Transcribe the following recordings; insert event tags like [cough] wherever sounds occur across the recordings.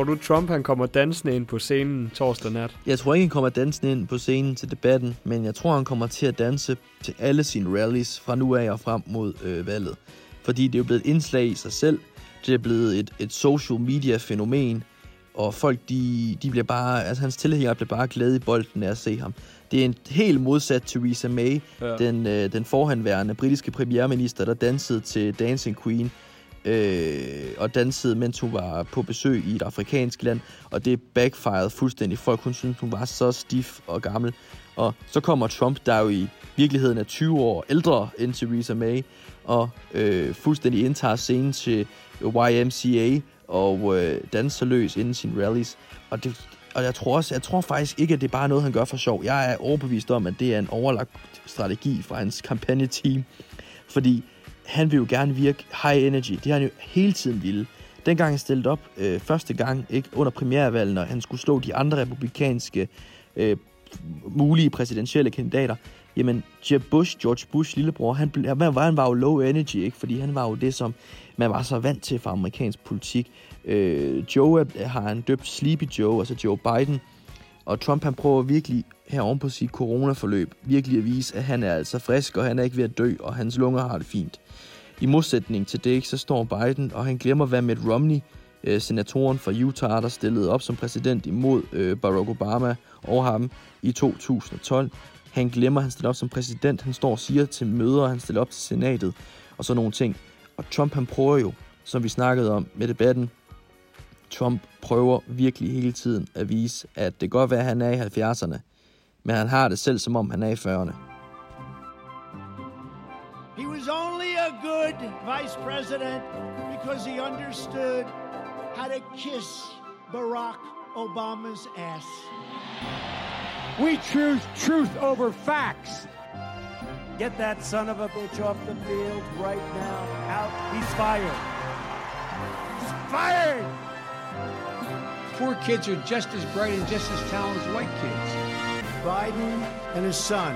tror du, Trump han kommer dansende ind på scenen torsdag nat? Jeg tror ikke, han kommer dansende ind på scenen til debatten, men jeg tror, han kommer til at danse til alle sine rallies fra nu af og frem mod øh, valget. Fordi det er jo blevet et indslag i sig selv. Det er blevet et, et social media fænomen, og folk, de, de bliver bare, altså hans tilhængere bliver bare glade i bolden af at se ham. Det er en helt modsat Theresa May, ja. den, øh, den forhandværende britiske premierminister, der dansede til Dancing Queen, øh, og dansede, mens hun var på besøg i et afrikansk land, og det backfired fuldstændig. Folk hun synes, hun var så stif og gammel. Og så kommer Trump, der jo i virkeligheden er 20 år ældre end Theresa May, og øh, fuldstændig indtager scenen til YMCA og øh, danser løs inden sine rallies. Og, det, og jeg tror også, jeg tror faktisk ikke, at det er bare noget, han gør for sjov. Jeg er overbevist om, at det er en overlagt strategi fra hans kampagneteam. Fordi han vil jo gerne virke high energy. Det har han jo hele tiden ville. Dengang han stillede op øh, første gang ikke under primærvalget, når han skulle slå de andre republikanske øh, mulige præsidentielle kandidater, jamen Jeb Bush, George Bush lillebror, han, han, var, han var jo low energy, ikke? fordi han var jo det, som man var så vant til fra amerikansk politik. Øh, Joe har han døbt Sleepy Joe, altså Joe Biden, og Trump han prøver virkelig her oven på sit coronaforløb, virkelig at vise, at han er altså frisk, og han er ikke ved at dø, og hans lunger har det fint. I modsætning til det, så står Biden, og han glemmer, hvad Mitt Romney, øh, senatoren fra Utah, der stillede op som præsident imod øh, Barack Obama og ham i 2012. Han glemmer, at han stiller op som præsident. Han står og siger til møder, han stiller op til senatet og sådan nogle ting. Og Trump, han prøver jo, som vi snakkede om med debatten, Trump prøver virkelig hele tiden at vise, at det godt være, at han er i 70'erne, men han har det selv, som om han er i 40'erne. He was only a good vice president because he understood how to kiss Barack Obama's ass. We choose truth over facts. Get that son of a bitch off the field right now. Out. He's fired. He's fired! Poor kids are just as bright and just as talented as white kids. Biden and his son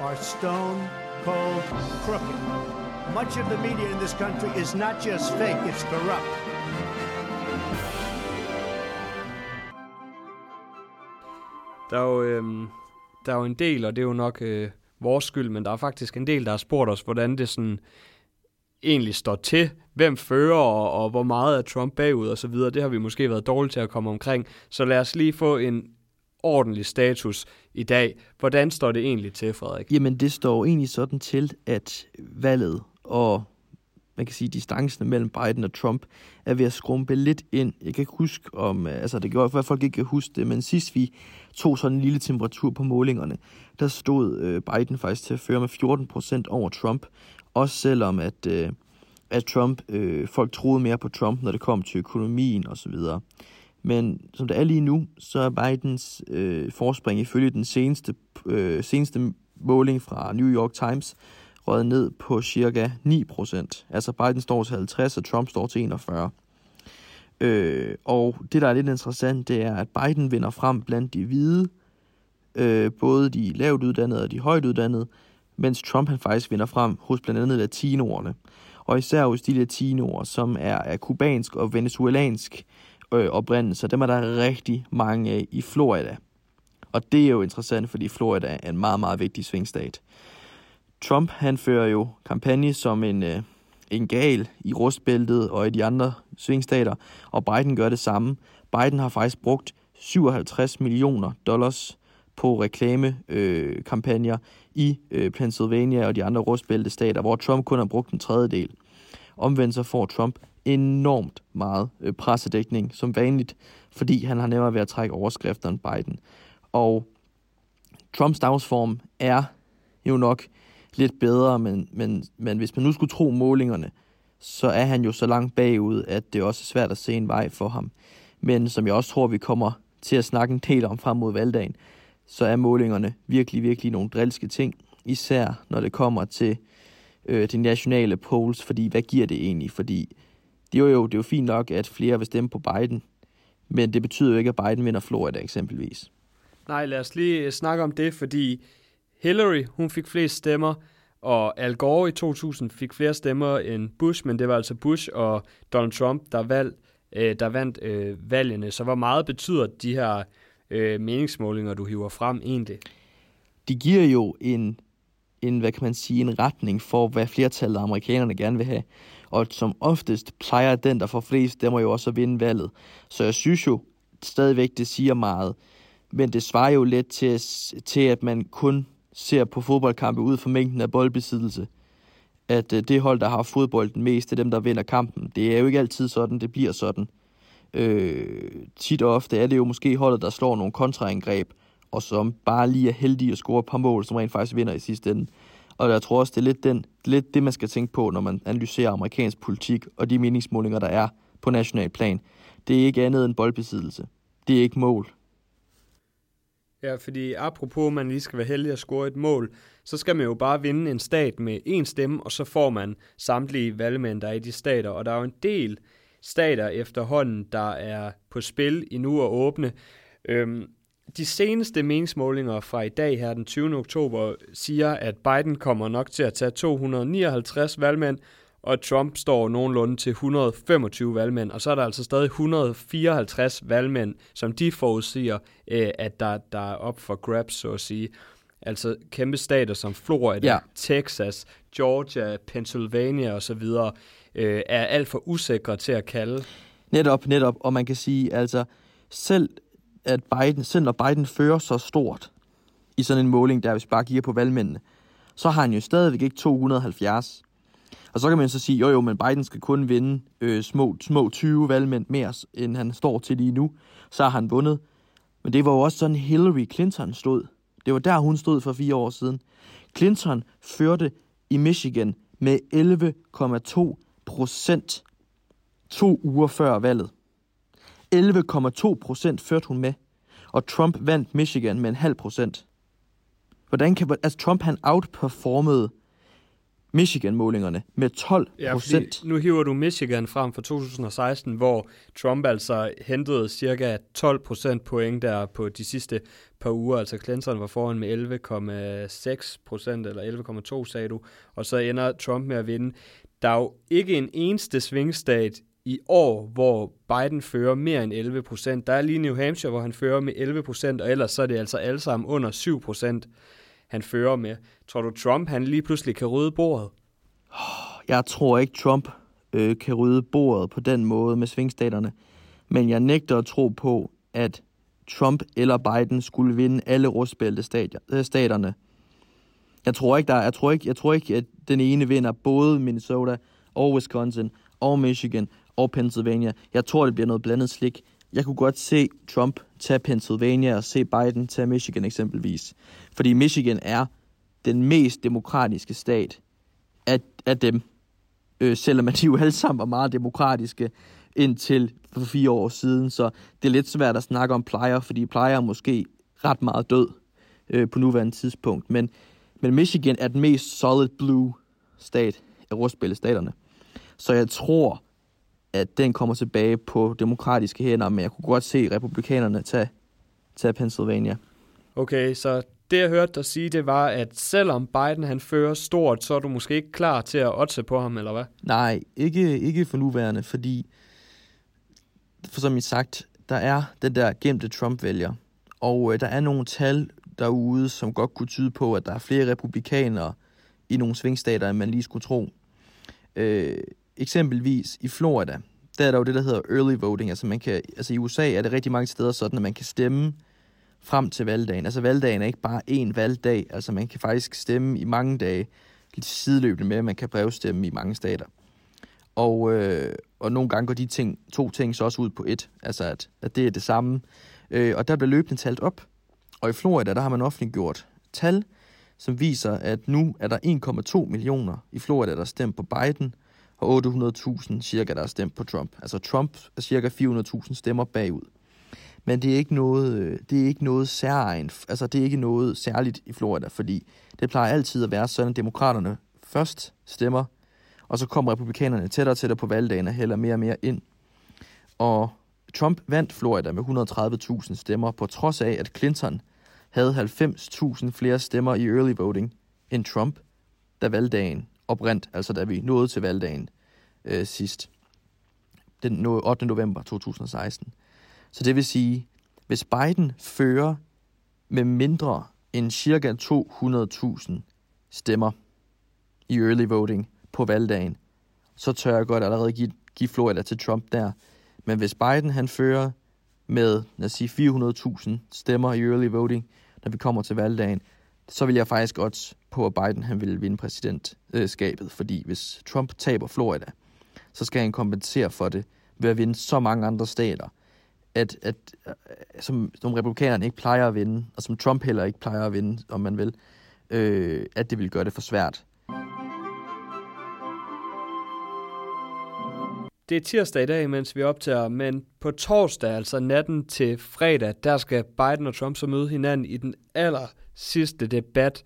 are stone cold crooked. Much of the media in this country is not just fake, it's corrupt. Der er jo, øh, der er jo en del, og det er jo nok øh, vores skyld, men der er faktisk en del, der har spurgt os, hvordan det sådan egentlig står til, hvem fører, og, og hvor meget er Trump bagud og så videre. Det har vi måske været dårlige til at komme omkring. Så lad os lige få en ordentlig status i dag. Hvordan står det egentlig til, Frederik? Jamen, det står egentlig sådan til, at valget og man kan sige, distancen mellem Biden og Trump er ved at skrumpe lidt ind. Jeg kan ikke huske om, øh, altså det gjorde i hvert fald ikke kan huske det, men sidst vi tog sådan en lille temperatur på målingerne, der stod øh, Biden faktisk til at føre med 14 procent over Trump. Også selvom at, øh, at Trump, øh, folk troede mere på Trump, når det kom til økonomien osv. Men som det er lige nu, så er Bidens øh, forspring ifølge den seneste, øh, seneste måling fra New York Times røget ned på cirka 9%. Altså Biden står til 50, og Trump står til 41. Øh, og det, der er lidt interessant, det er, at Biden vinder frem blandt de hvide, øh, både de lavt uddannede og de højt uddannede, mens Trump han faktisk vinder frem hos blandt andet latinoerne. Og især hos de latinoer, som er af kubansk og venezuelansk øh, oprindelse, dem er der rigtig mange af i Florida. Og det er jo interessant, fordi Florida er en meget, meget vigtig svingstat. Trump han fører jo kampagne som en, øh, en gal i rustbæltet og i de andre svingstater, og Biden gør det samme. Biden har faktisk brugt 57 millioner dollars på reklamekampagner øh, i øh, Pennsylvania og de andre rustbæltestater, hvor Trump kun har brugt en tredjedel. Omvendt så får Trump enormt meget øh, pressedækning, som vanligt, fordi han har nemmere ved at trække overskrifter end Biden. Og Trumps dagsform er jo nok lidt bedre, men, men, men hvis man nu skulle tro målingerne, så er han jo så langt bagud, at det også er svært at se en vej for ham. Men som jeg også tror, vi kommer til at snakke en del om frem mod valgdagen, så er målingerne virkelig, virkelig nogle drilske ting, især når det kommer til øh, de nationale polls, fordi hvad giver det egentlig? Fordi det er, jo, det er jo fint nok, at flere vil stemme på Biden, men det betyder jo ikke, at Biden vinder Florida eksempelvis. Nej, lad os lige øh, snakke om det, fordi Hillary, hun fik flest stemmer, og Al Gore i 2000 fik flere stemmer end Bush, men det var altså Bush og Donald Trump, der valg, øh, der vandt øh, valgene. Så hvor meget betyder de her øh, meningsmålinger, du hiver frem egentlig? De giver jo en, en, hvad kan man sige, en retning for, hvad flertallet af amerikanerne gerne vil have. Og som oftest plejer den, der får flest stemmer jo også at vinde valget. Så jeg synes jo stadigvæk, det siger meget. Men det svarer jo lidt til, til at man kun ser på fodboldkampe ud fra mængden af boldbesiddelse. At øh, det hold, der har fodbolden mest, det er dem, der vinder kampen. Det er jo ikke altid sådan, det bliver sådan. Øh, tit og ofte er det jo måske holdet, der slår nogle kontraangreb, og som bare lige er heldige at score et par mål, som rent faktisk vinder i sidste ende. Og jeg tror også, det er lidt, den, lidt det, man skal tænke på, når man analyserer amerikansk politik og de meningsmålinger, der er på national plan. Det er ikke andet end boldbesiddelse. Det er ikke mål. Ja, fordi apropos, man lige skal være heldig at score et mål, så skal man jo bare vinde en stat med én stemme, og så får man samtlige valgmænd, der er i de stater. Og der er jo en del stater efterhånden, der er på spil i nu og åbne. Øhm, de seneste meningsmålinger fra i dag her den 20. oktober siger, at Biden kommer nok til at tage 259 valgmænd, og Trump står nogenlunde til 125 valgmænd, og så er der altså stadig 154 valgmænd, som de forudsiger, øh, at der, der er op for grabs, så at sige. Altså kæmpe stater som Florida, ja. Texas, Georgia, Pennsylvania osv., øh, er alt for usikre til at kalde. Netop, netop, og man kan sige, altså selv at Biden, selv når Biden fører så stort i sådan en måling, der hvis bare giver på valgmændene, så har han jo stadigvæk ikke 270. Og så kan man så sige, jo jo, men Biden skal kun vinde øh, små, små 20 valgmænd mere, end han står til lige nu. Så har han vundet. Men det var jo også sådan, Hillary Clinton stod. Det var der, hun stod for fire år siden. Clinton førte i Michigan med 11,2 procent to uger før valget. 11,2 procent førte hun med, og Trump vandt Michigan med en halv procent. Hvordan kan, altså Trump han outperformede Michigan-målingerne med 12 procent. Ja, nu hiver du Michigan frem for 2016, hvor Trump altså hentede cirka 12 procent point der på de sidste par uger. Altså Clinton var foran med 11,6 procent, eller 11,2 sagde du, og så ender Trump med at vinde. Der er jo ikke en eneste svingstat i år, hvor Biden fører mere end 11 procent. Der er lige New Hampshire, hvor han fører med 11 procent, og ellers så er det altså alle sammen under 7 procent han fører med. Tror du, Trump han lige pludselig kan rydde bordet? Jeg tror ikke, Trump øh, kan rydde bordet på den måde med svingstaterne. Men jeg nægter at tro på, at Trump eller Biden skulle vinde alle rustbæltestaterne. Øh, jeg tror ikke, der, jeg tror ikke, jeg tror ikke, at den ene vinder både Minnesota og Wisconsin og Michigan og Pennsylvania. Jeg tror, det bliver noget blandet slik. Jeg kunne godt se Trump tage Pennsylvania og se Biden tage Michigan eksempelvis. Fordi Michigan er den mest demokratiske stat af, af dem. Øh, selvom de jo alle sammen var meget demokratiske indtil for fire år siden. Så det er lidt svært at snakke om plejer, fordi plejer er måske ret meget død øh, på nuværende tidspunkt. Men, men Michigan er den mest solid blue stat af rustspillestaterne. Så jeg tror, at den kommer tilbage på demokratiske hænder, men jeg kunne godt se republikanerne tage, tage Pennsylvania. Okay, så det jeg hørte dig sige, det var, at selvom Biden han fører stort, så er du måske ikke klar til at otse på ham, eller hvad? Nej, ikke, ikke for nuværende, fordi, for som I sagt, der er den der gemte Trump-vælger, og øh, der er nogle tal derude, som godt kunne tyde på, at der er flere republikanere i nogle svingstater, end man lige skulle tro. Øh, eksempelvis i Florida, der er der jo det, der hedder early voting. Altså, man kan, altså i USA er det rigtig mange steder sådan, at man kan stemme frem til valgdagen. Altså valgdagen er ikke bare én valgdag, altså man kan faktisk stemme i mange dage, lidt sideløbende med, at man kan brevstemme i mange stater. Og, øh, og nogle gange går de ting, to ting så også ud på et, altså at, at det er det samme. Øh, og der bliver løbende talt op. Og i Florida, der har man offentliggjort tal, som viser, at nu er der 1,2 millioner i Florida, der stemt på Biden, og 800.000 cirka, der har stemt på Trump. Altså Trump er cirka 400.000 stemmer bagud. Men det er ikke noget, øh, det er ikke noget særligt, altså det er ikke noget særligt i Florida, fordi det plejer altid at være sådan, at demokraterne først stemmer, og så kommer republikanerne tættere og tættere på valgdagen og hælder mere og mere ind. Og Trump vandt Florida med 130.000 stemmer, på trods af, at Clinton havde 90.000 flere stemmer i early voting end Trump, da valgdagen oprent, altså da vi nåede til valgdagen øh, sidst. den 8. november 2016. Så det vil sige, hvis Biden fører med mindre end cirka 200.000 stemmer i early voting på valgdagen, så tør jeg godt allerede give, give Florida til Trump der. Men hvis Biden han fører med lad os sige 400.000 stemmer i early voting, når vi kommer til valgdagen, så vil jeg faktisk godt på, at Biden han vil vinde præsidentskabet, fordi hvis Trump taber Florida, så skal han kompensere for det ved at vinde så mange andre stater, at, at som, som republikanerne ikke plejer at vinde, og som Trump heller ikke plejer at vinde, om man vil, øh, at det vil gøre det for svært. Det er tirsdag i dag, mens vi optager, men på torsdag, altså natten til fredag, der skal Biden og Trump så møde hinanden i den aller sidste debat.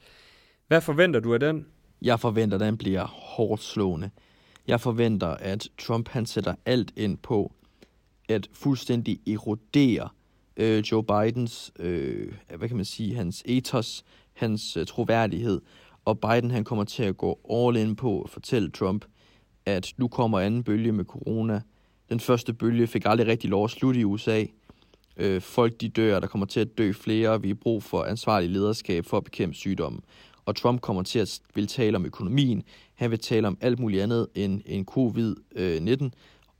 Hvad forventer du af den? Jeg forventer, at den bliver hårdt slående. Jeg forventer, at Trump han sætter alt ind på at fuldstændig erodere øh, Joe Bidens, øh, hvad kan man sige, hans ethos, hans øh, troværdighed. Og Biden han kommer til at gå all in på at fortælle Trump, at nu kommer anden bølge med corona. Den første bølge fik aldrig rigtig lov at slutte i USA. Øh, folk de dør, der kommer til at dø flere. Vi har brug for ansvarlig lederskab for at bekæmpe sygdommen. Og Trump kommer til at vil tale om økonomien. Han vil tale om alt muligt andet end, end covid-19. Øh,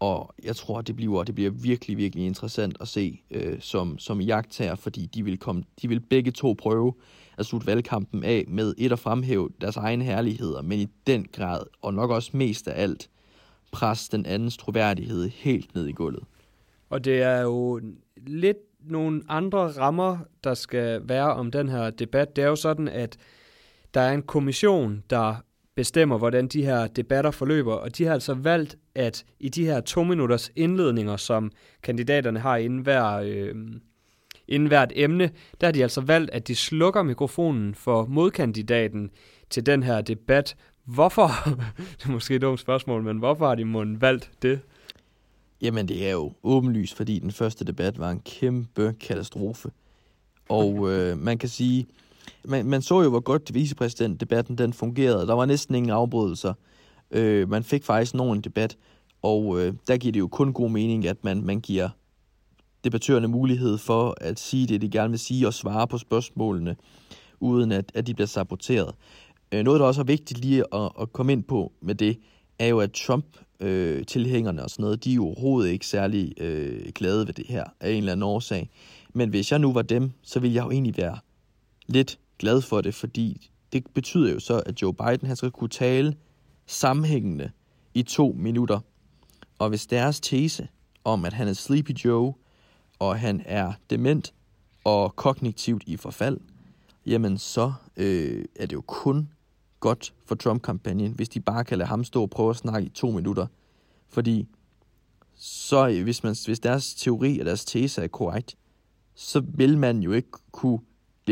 og jeg tror, det bliver, det bliver virkelig, virkelig interessant at se øh, som, som jagttager, fordi de vil, komme, de vil begge to prøve at slutte valgkampen af med et at fremhæve deres egne herligheder, men i den grad, og nok også mest af alt, presse den andens troværdighed helt ned i gulvet. Og det er jo lidt nogle andre rammer, der skal være om den her debat. Det er jo sådan, at der er en kommission, der bestemmer, hvordan de her debatter forløber, og de har altså valgt, at i de her to minutters indledninger, som kandidaterne har inden hver, øh, inden hvert emne, der har de altså valgt, at de slukker mikrofonen for modkandidaten til den her debat. Hvorfor? [laughs] det er måske et dumt spørgsmål, men hvorfor har de måden valgt det? Jamen, det er jo åbenlyst, fordi den første debat var en kæmpe katastrofe. Og [laughs] øh, man kan sige, man, man så jo, hvor godt vicepræsidentdebatten den fungerede. Der var næsten ingen afbrydelser. Øh, man fik faktisk nogen debat, og øh, der giver det jo kun god mening, at man, man giver debattørerne mulighed for at sige det, de gerne vil sige, og svare på spørgsmålene, uden at, at de bliver saboteret. Øh, noget, der også er vigtigt lige at, at komme ind på med det, er jo, at Trump-tilhængerne øh, og sådan noget, de er jo overhovedet ikke særlig øh, glade ved det her, af en eller anden årsag. Men hvis jeg nu var dem, så ville jeg jo egentlig være lidt glad for det, fordi det betyder jo så, at Joe Biden han skal kunne tale sammenhængende i to minutter. Og hvis deres tese om, at han er Sleepy Joe, og han er dement og kognitivt i forfald, jamen så øh, er det jo kun godt for Trump-kampagnen, hvis de bare kan lade ham stå og prøve at snakke i to minutter. Fordi så øh, hvis, man, hvis deres teori og deres tese er korrekt, så vil man jo ikke kunne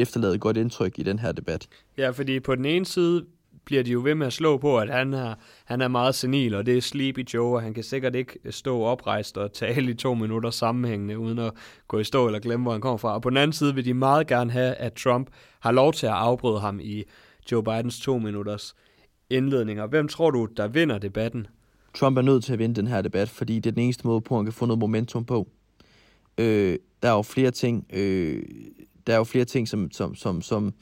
efterlade et godt indtryk i den her debat. Ja, fordi på den ene side bliver de jo ved med at slå på, at han er, han er meget senil, og det er Sleepy Joe, og han kan sikkert ikke stå oprejst og tale i to minutter sammenhængende, uden at gå i stå eller glemme, hvor han kommer fra. Og på den anden side vil de meget gerne have, at Trump har lov til at afbryde ham i Joe Bidens to minutters indledninger. Hvem tror du, der vinder debatten? Trump er nødt til at vinde den her debat, fordi det er den eneste måde, på han kan få noget momentum på. Øh, der er jo flere ting, øh, der er jo flere ting, som, som, som, som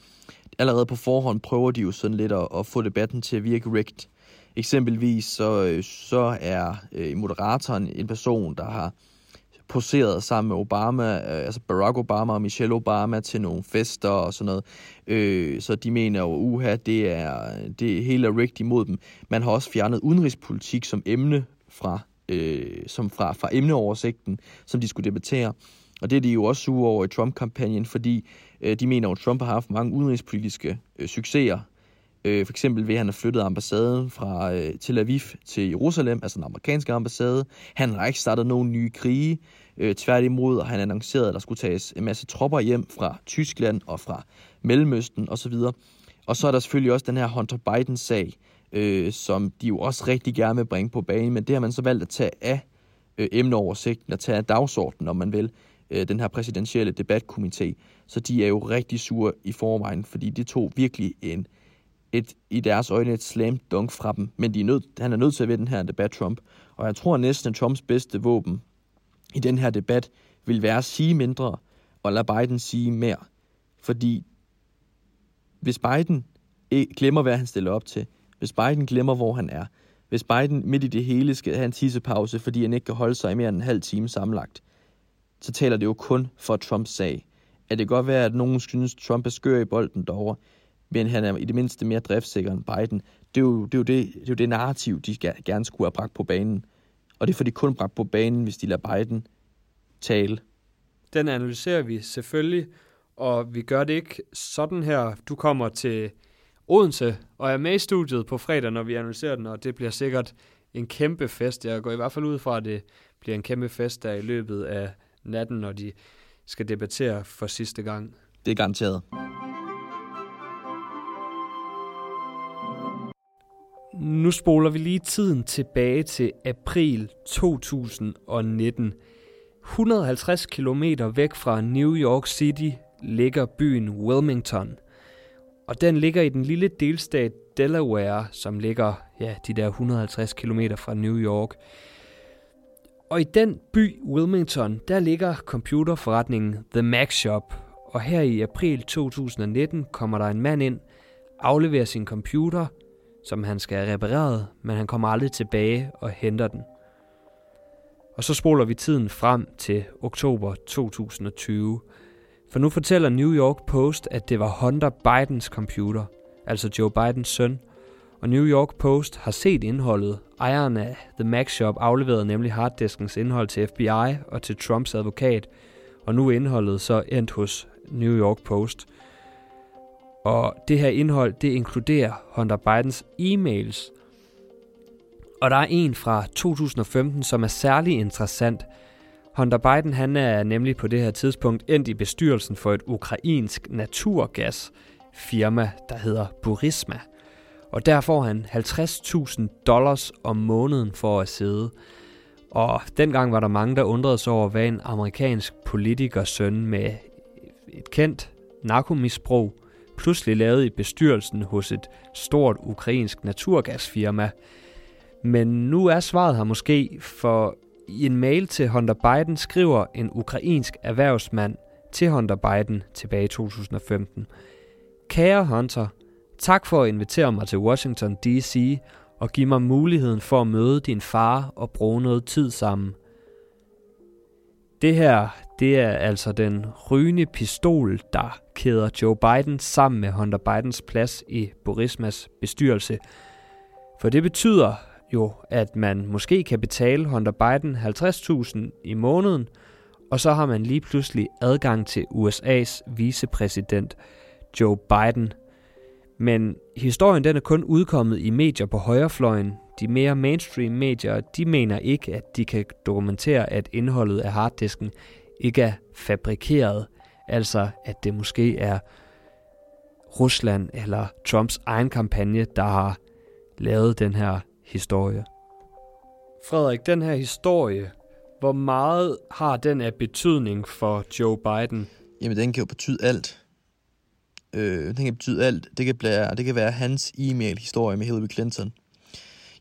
allerede på forhånd prøver de jo sådan lidt at, at få debatten til at virke rigt. Eksempelvis så, øh, så er øh, moderatoren en person, der har poseret sammen med Obama, øh, altså Barack Obama og Michelle Obama til nogle fester og sådan noget. Øh, så de mener jo, uha, det er, det er helt imod dem. Man har også fjernet udenrigspolitik som emne fra, øh, som fra, fra emneoversigten, som de skulle debattere. Og det er de jo også sure over i Trump-kampagnen, fordi øh, de mener, at Trump har haft mange udenrigspolitiske øh, succeser. Øh, for eksempel ved, at han har flyttet ambassaden fra øh, Tel Aviv til Jerusalem, altså den amerikanske ambassade. Han har ikke startet nogen nye krige. Øh, tværtimod har han annonceret, at der skulle tages en masse tropper hjem fra Tyskland og fra Mellemøsten osv. Og så er der selvfølgelig også den her Hunter Biden-sag, øh, som de jo også rigtig gerne vil bringe på banen, men det har man så valgt at tage af øh, emneoversigten, at tage af dagsordenen, om man vil øh, den her præsidentielle debatkomité. Så de er jo rigtig sure i forvejen, fordi de tog virkelig en, et, i deres øjne et slam dunk fra dem. Men de er nødt, han er nødt til at vinde den her debat, Trump. Og jeg tror næsten, at Trumps bedste våben i den her debat vil være at sige mindre og lade Biden sige mere. Fordi hvis Biden glemmer, hvad han stiller op til, hvis Biden glemmer, hvor han er, hvis Biden midt i det hele skal have en tissepause, fordi han ikke kan holde sig i mere end en halv time sammenlagt, så taler det jo kun for Trumps sag. At det kan godt være, at nogen synes, Trump er skør i bolden derovre, men han er i det mindste mere driftsikker end Biden. Det er jo det, er jo det, det, er jo det narrativ, de gerne skulle have bragt på banen. Og det får de kun bragt på banen, hvis de lader Biden tale. Den analyserer vi selvfølgelig, og vi gør det ikke sådan her. Du kommer til Odense og er med i studiet på fredag, når vi analyserer den, og det bliver sikkert en kæmpe fest. Jeg går i hvert fald ud fra, at det bliver en kæmpe fest der i løbet af natten, når de skal debattere for sidste gang. Det er garanteret. Nu spoler vi lige tiden tilbage til april 2019. 150 km væk fra New York City ligger byen Wilmington. Og den ligger i den lille delstat Delaware, som ligger ja, de der 150 km fra New York. Og i den by, Wilmington, der ligger computerforretningen The Mac Shop. Og her i april 2019 kommer der en mand ind, afleverer sin computer, som han skal have repareret, men han kommer aldrig tilbage og henter den. Og så spoler vi tiden frem til oktober 2020. For nu fortæller New York Post, at det var Hunter Bidens computer, altså Joe Bidens søn. Og New York Post har set indholdet. Ejeren af The Mac Shop afleverede nemlig harddiskens indhold til FBI og til Trumps advokat. Og nu er indholdet så endt hos New York Post. Og det her indhold, det inkluderer Hunter Bidens e-mails. Og der er en fra 2015, som er særlig interessant. Hunter Biden han er nemlig på det her tidspunkt endt i bestyrelsen for et ukrainsk naturgasfirma, der hedder Burisma. Og der får han 50.000 dollars om måneden for at sidde. Og dengang var der mange, der undrede sig over, hvad en amerikansk politikers søn med et kendt narkomisbrug pludselig lavede i bestyrelsen hos et stort ukrainsk naturgasfirma. Men nu er svaret her måske, for i en mail til Hunter Biden skriver en ukrainsk erhvervsmand til Hunter Biden tilbage i 2015. Kære Hunter, tak for at invitere mig til Washington D.C. og give mig muligheden for at møde din far og bruge noget tid sammen. Det her, det er altså den rygende pistol, der kæder Joe Biden sammen med Hunter Bidens plads i Burismas bestyrelse. For det betyder jo, at man måske kan betale Hunter Biden 50.000 i måneden, og så har man lige pludselig adgang til USA's vicepræsident Joe Biden. Men historien den er kun udkommet i medier på højrefløjen. De mere mainstream medier, de mener ikke, at de kan dokumentere, at indholdet af harddisken ikke er fabrikeret. Altså, at det måske er Rusland eller Trumps egen kampagne, der har lavet den her historie. Frederik, den her historie, hvor meget har den af betydning for Joe Biden? Jamen, den kan jo betyde alt. Øh, den kan betyde alt. Det kan, blære, det kan være hans e-mail-historie med Hillary Clinton.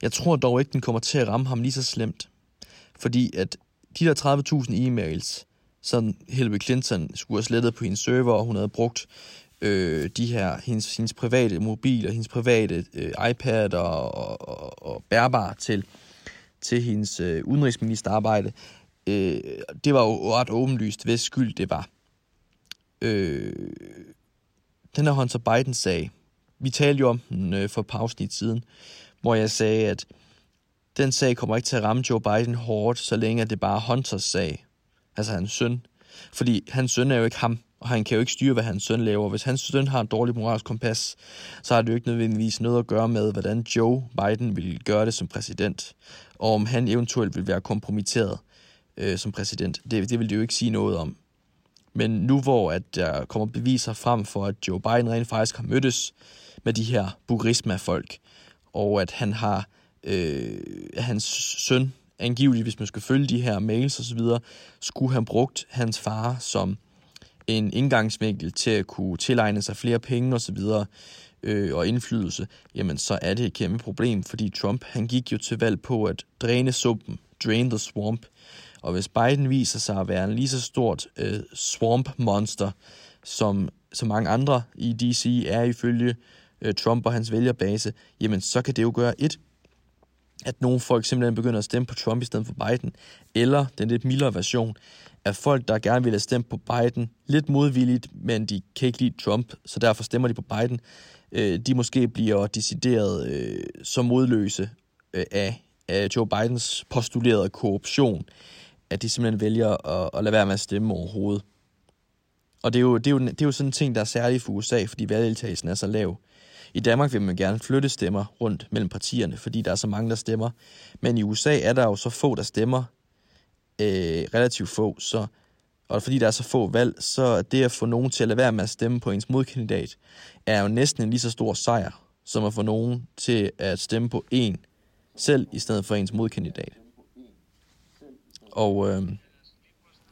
Jeg tror dog ikke, den kommer til at ramme ham lige så slemt. Fordi at de der 30.000 e-mails, som Hillary Clinton skulle have slettet på hendes server, og hun havde brugt øh, de her, hendes, hendes private mobil og hendes private øh, iPad og, og, og bærbar til, til hendes øh, udenrigsministerarbejde. Øh, det var jo ret åbenlyst, hvis skyld det var. Øh, den her Hunter Biden-sag, vi talte jo om den øh, for pausen i tiden, hvor jeg sagde, at den sag kommer ikke til at ramme Joe Biden hårdt, så længe det bare er Hunters sag, altså hans søn. Fordi hans søn er jo ikke ham og han kan jo ikke styre, hvad hans søn laver. Hvis hans søn har en dårlig moralsk kompas, så har det jo ikke nødvendigvis noget at gøre med, hvordan Joe Biden vil gøre det som præsident, og om han eventuelt vil være kompromitteret øh, som præsident. Det, det vil det jo ikke sige noget om. Men nu hvor at der kommer beviser frem for, at Joe Biden rent faktisk har mødtes med de her Burisma-folk, og at han har øh, hans søn, angiveligt hvis man skal følge de her mails osv., skulle han brugt hans far som en indgangsvinkel til at kunne tilegne sig flere penge osv., øh, og indflydelse, jamen så er det et kæmpe problem, fordi Trump han gik jo til valg på at dræne sumpen, drain the swamp, og hvis Biden viser sig at være en lige så stort øh, swamp monster, som så mange andre i DC er ifølge øh, Trump og hans vælgerbase, jamen så kan det jo gøre et, at nogle folk simpelthen begynder at stemme på Trump i stedet for Biden, eller den lidt mildere version, at folk, der gerne vil have stemt på Biden, lidt modvilligt, men de kan ikke lide Trump, så derfor stemmer de på Biden, øh, de måske bliver decideret øh, så modløse øh, af, af Joe Bidens postulerede korruption, at de simpelthen vælger at, at lade være med at stemme overhovedet. Og det er, jo, det, er jo, det er jo sådan en ting, der er særligt for USA, fordi valgdeltagelsen er så lav. I Danmark vil man gerne flytte stemmer rundt mellem partierne, fordi der er så mange, der stemmer. Men i USA er der jo så få, der stemmer, øh, relativt få, så, og fordi der er så få valg, så det at få nogen til at lade være med at stemme på ens modkandidat, er jo næsten en lige så stor sejr, som at få nogen til at stemme på en selv, i stedet for ens modkandidat. Og øh,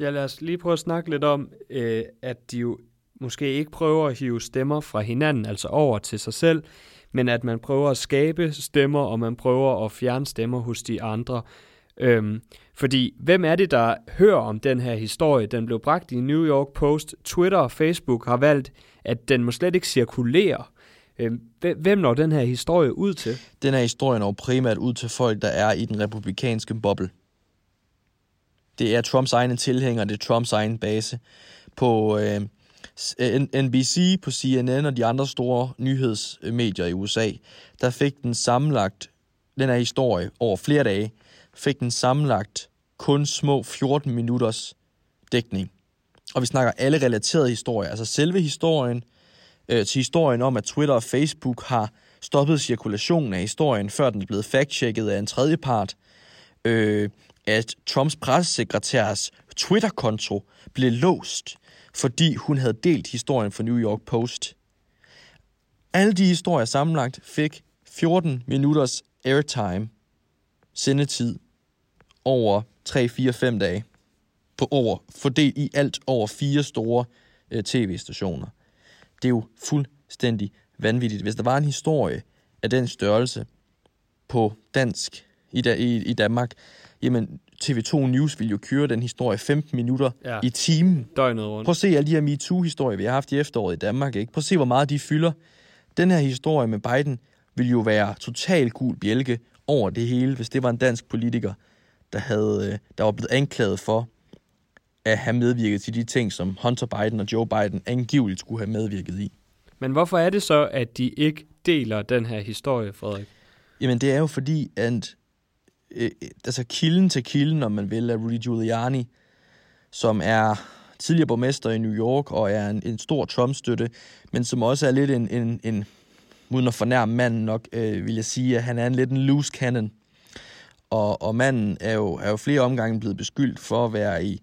Ja, lad os lige prøve at snakke lidt om, øh, at de jo måske ikke prøver at hive stemmer fra hinanden, altså over til sig selv, men at man prøver at skabe stemmer, og man prøver at fjerne stemmer hos de andre. Øhm, fordi hvem er det, der hører om den her historie? Den blev bragt i New York Post. Twitter og Facebook har valgt, at den må slet ikke cirkulere. Øhm, hvem når den her historie ud til? Den her historie når primært ud til folk, der er i den republikanske boble. Det er Trumps egne tilhængere, det er Trumps egen base. På øh, øh NBC, på CNN og de andre store nyhedsmedier i USA, der fik den sammenlagt, den her historie over flere dage, fik den sammenlagt kun små 14 minutters dækning. Og vi snakker alle relaterede historier, altså selve historien øh, til historien om, at Twitter og Facebook har stoppet cirkulationen af historien, før den er blevet fact-checket af en tredje part. Øh, at Trumps pressesekretærs Twitter-konto blev låst, fordi hun havde delt historien for New York Post. Alle de historier sammenlagt fik 14 minutters airtime, sendetid, over 3, 4, 5 dage. På over, fordelt i alt over fire store øh, tv-stationer. Det er jo fuldstændig vanvittigt. Hvis der var en historie af den størrelse på dansk i, da, i, i Danmark, jamen TV2 News vil jo køre den historie 15 minutter ja. i timen. Døgnet rundt. Prøv at se alle de her MeToo-historier, vi har haft i efteråret i Danmark. Ikke? Prøv at se, hvor meget de fylder. Den her historie med Biden vil jo være total gul bjælke over det hele, hvis det var en dansk politiker, der, havde, øh, der var blevet anklaget for at have medvirket til de ting, som Hunter Biden og Joe Biden angiveligt skulle have medvirket i. Men hvorfor er det så, at de ikke deler den her historie, Frederik? Jamen det er jo fordi, at Øh, øh, altså kilden til kilden, om man vil, er Rudy Giuliani, som er tidligere borgmester i New York og er en, en stor Trump-støtte, men som også er lidt en, en, en uden at fornærme manden nok, øh, vil jeg sige, at han er en lidt en loose cannon. Og, og manden er jo, er jo flere omgange blevet beskyldt for at være i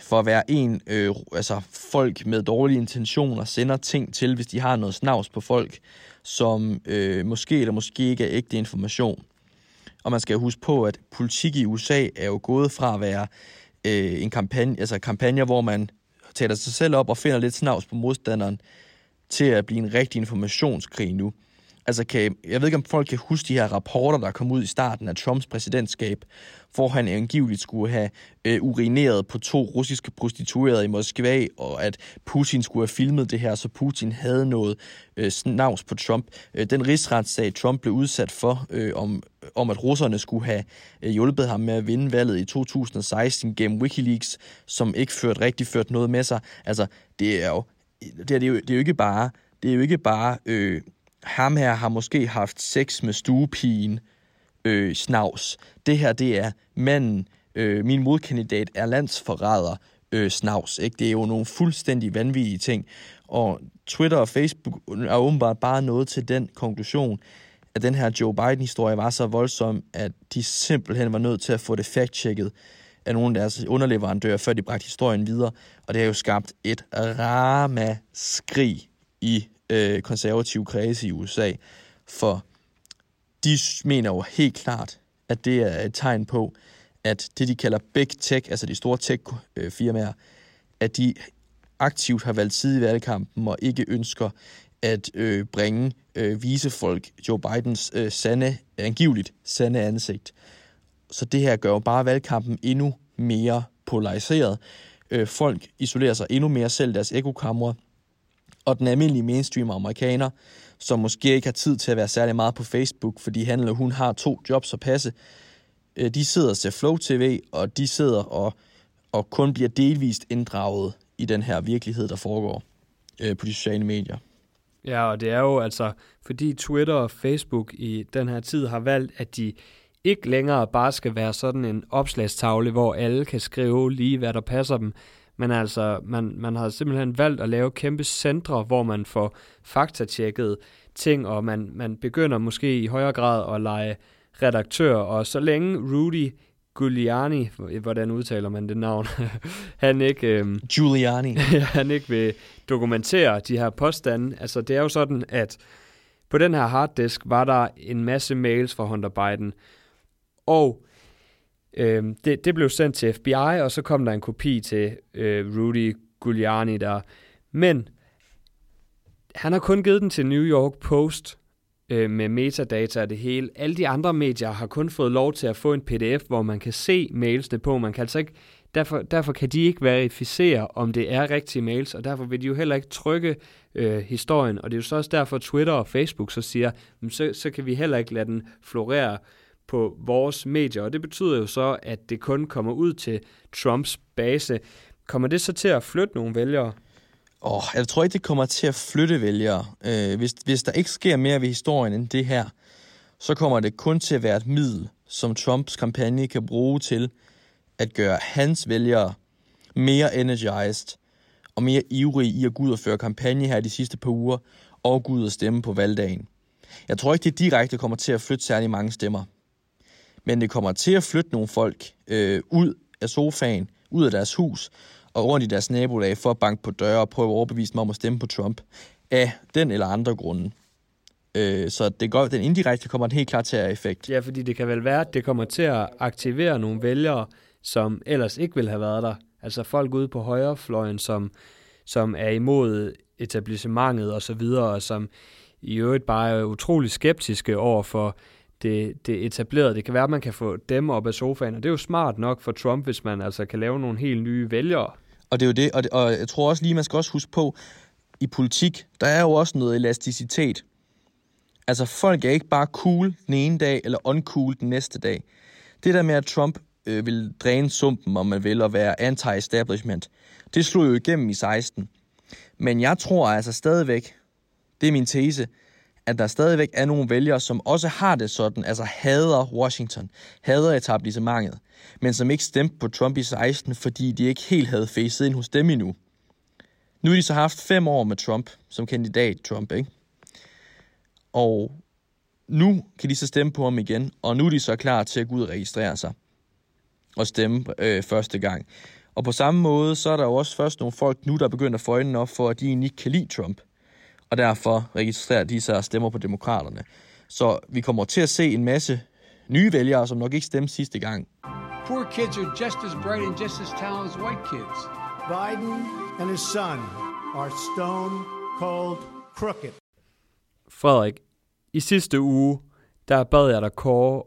for at være en, øh, altså folk med dårlige intentioner sender ting til, hvis de har noget snavs på folk, som øh, måske eller måske ikke er ægte information. Og man skal huske på, at politik i USA er jo gået fra at være øh, en kampagne, altså kampagne, hvor man tager sig selv op og finder lidt snavs på modstanderen, til at blive en rigtig informationskrig nu. Altså, kan, jeg ved ikke, om folk kan huske de her rapporter, der kom ud i starten af Trumps præsidentskab, hvor han angiveligt skulle have øh, urineret på to russiske prostituerede i Moskva, og at Putin skulle have filmet det her, så Putin havde noget øh, snavs på Trump. Øh, den rigsretssag, Trump blev udsat for, øh, om, om at russerne skulle have øh, hjulpet ham med at vinde valget i 2016 gennem Wikileaks, som ikke ført rigtig ført noget med sig. Altså, det er jo, det er, det er jo, det er jo ikke bare, det er jo ikke bare øh, ham her har måske haft sex med stuepigen øh, snavs. Det her, det er manden, øh, min modkandidat er landsforræder øh, snavs. Ikke? Det er jo nogle fuldstændig vanvittige ting. Og Twitter og Facebook er åbenbart bare nået til den konklusion, at den her Joe Biden-historie var så voldsom, at de simpelthen var nødt til at få det fact-checket af nogle af deres underleverandører, før de bragte historien videre. Og det har jo skabt et ramaskrig i øh, konservative kredse i USA, for de mener jo helt klart, at det er et tegn på, at det, de kalder big tech, altså de store tech-firmaer, øh, at de aktivt har valgt side i valgkampen og ikke ønsker at øh, bringe øh, visefolk Joe Bidens øh, sande, angiveligt sande ansigt. Så det her gør jo bare valgkampen endnu mere polariseret. Øh, folk isolerer sig endnu mere selv deres ekokamre, og den almindelige mainstream amerikaner, som måske ikke har tid til at være særlig meget på Facebook, fordi han eller hun har to jobs at passe, øh, de sidder og ser Flow TV, og de sidder og, og kun bliver delvist inddraget i den her virkelighed, der foregår øh, på de sociale medier. Ja, og det er jo altså, fordi Twitter og Facebook i den her tid har valgt, at de ikke længere bare skal være sådan en opslagstavle, hvor alle kan skrive lige, hvad der passer dem, men altså, man, man har simpelthen valgt at lave kæmpe centre, hvor man får faktatjekket ting, og man, man begynder måske i højere grad at lege redaktør, og så længe Rudy Giuliani, hvordan udtaler man det navn, [laughs] han ikke... Øhm, Giuliani. [laughs] han ikke vil dokumentere de her påstande. Altså, det er jo sådan, at på den her harddisk var der en masse mails fra Hunter Biden, og Øh, det, det blev sendt til FBI, og så kom der en kopi til øh, Rudy Giuliani der. Men han har kun givet den til New York Post, øh, med metadata og det hele. Alle de andre medier har kun fået lov til at få en pdf, hvor man kan se mailsene på. Man kan altså ikke, derfor, derfor kan de ikke verificere, om det er rigtige mails, og derfor vil de jo heller ikke trykke øh, historien. Og det er jo så også derfor, Twitter og Facebook så siger, så, så kan vi heller ikke lade den florere på vores medier. Og det betyder jo så, at det kun kommer ud til Trumps base. Kommer det så til at flytte nogle vælgere? Oh, jeg tror ikke, det kommer til at flytte vælgere. Øh, hvis, hvis der ikke sker mere ved historien end det her, så kommer det kun til at være et middel, som Trumps kampagne kan bruge til at gøre hans vælgere mere energized og mere ivrige i at gå ud og føre kampagne her de sidste par uger og gå ud og stemme på valgdagen. Jeg tror ikke, det direkte kommer til at flytte særlig mange stemmer. Men det kommer til at flytte nogle folk øh, ud af sofaen, ud af deres hus, og rundt i deres nabolag for at banke på døre og prøve at overbevise mig om at stemme på Trump af den eller andre grunde. Øh, så det går, den indirekte kommer den helt klart til at have effekt. Ja, fordi det kan vel være, at det kommer til at aktivere nogle vælgere, som ellers ikke ville have været der. Altså folk ude på højrefløjen, som, som er imod etablissementet og så videre, og som i øvrigt bare er utrolig skeptiske over for det, det etablerede. Det kan være, at man kan få dem op af sofaen, og det er jo smart nok for Trump, hvis man altså kan lave nogle helt nye vælgere. Og det er jo det, og, det, og jeg tror også lige, man skal også huske på, i politik, der er jo også noget elasticitet. Altså folk er ikke bare cool den ene dag, eller uncool den næste dag. Det der med, at Trump øh, vil dræne sumpen, om man vil, og være anti-establishment, det slog jo igennem i 16. Men jeg tror altså stadigvæk, det er min tese, at der stadigvæk er nogle vælgere, som også har det sådan, altså hader Washington, hader etablissementet, men som ikke stemte på Trump i 16, fordi de ikke helt havde facet ind hos dem endnu. Nu har de så haft fem år med Trump som kandidat Trump, ikke? Og nu kan de så stemme på ham igen, og nu er de så klar til at gå ud og registrere sig og stemme øh, første gang. Og på samme måde, så er der jo også først nogle folk nu, der begynder at få øjnene op for, at de egentlig ikke kan lide Trump og derfor registrerer de sig og stemmer på demokraterne. Så vi kommer til at se en masse nye vælgere, som nok ikke stemte sidste gang. Poor kids are just as bright and just as talented as white kids. Biden and his son are stone cold crooked. Frederik, i sidste uge, der bad jeg dig kåre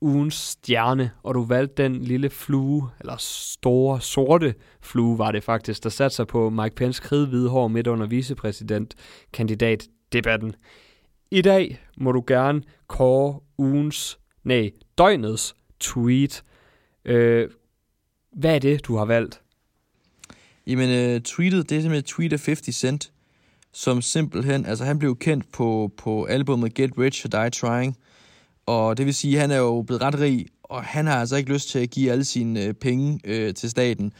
ugens stjerne, og du valgte den lille flue, eller store, sorte flue var det faktisk, der satte sig på Mike Pence kridhvide hår midt under vicepræsidentkandidat debatten. I dag må du gerne kåre ugens, nej, døgnets tweet. Øh, hvad er det, du har valgt? Jamen, uh, tweetet, det er simpelthen tweet af 50 Cent, som simpelthen, altså han blev kendt på, på albumet Get Rich or Die Trying, og det vil sige, at han er jo blevet ret rig, og han har altså ikke lyst til at give alle sine øh, penge øh, til staten.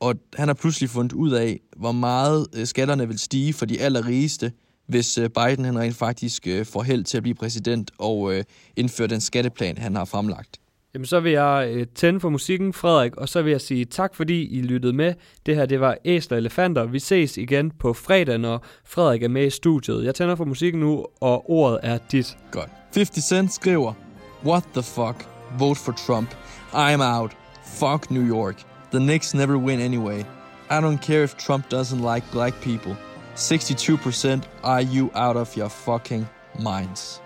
Og han har pludselig fundet ud af, hvor meget øh, skatterne vil stige for de allerrigeste, hvis øh, Biden han rent faktisk øh, får held til at blive præsident og øh, indføre den skatteplan, han har fremlagt. Jamen, så vil jeg øh, tænde for musikken, Frederik, og så vil jeg sige tak, fordi I lyttede med. Det her, det var Æsler Elefanter. Vi ses igen på fredag, når Frederik er med i studiet. Jeg tænder for musikken nu, og ordet er dit. Godt. 50 Cent skriver, What the fuck? Vote for Trump. I'm out. Fuck New York. The Knicks never win anyway. I don't care if Trump doesn't like black people. 62% are you out of your fucking minds.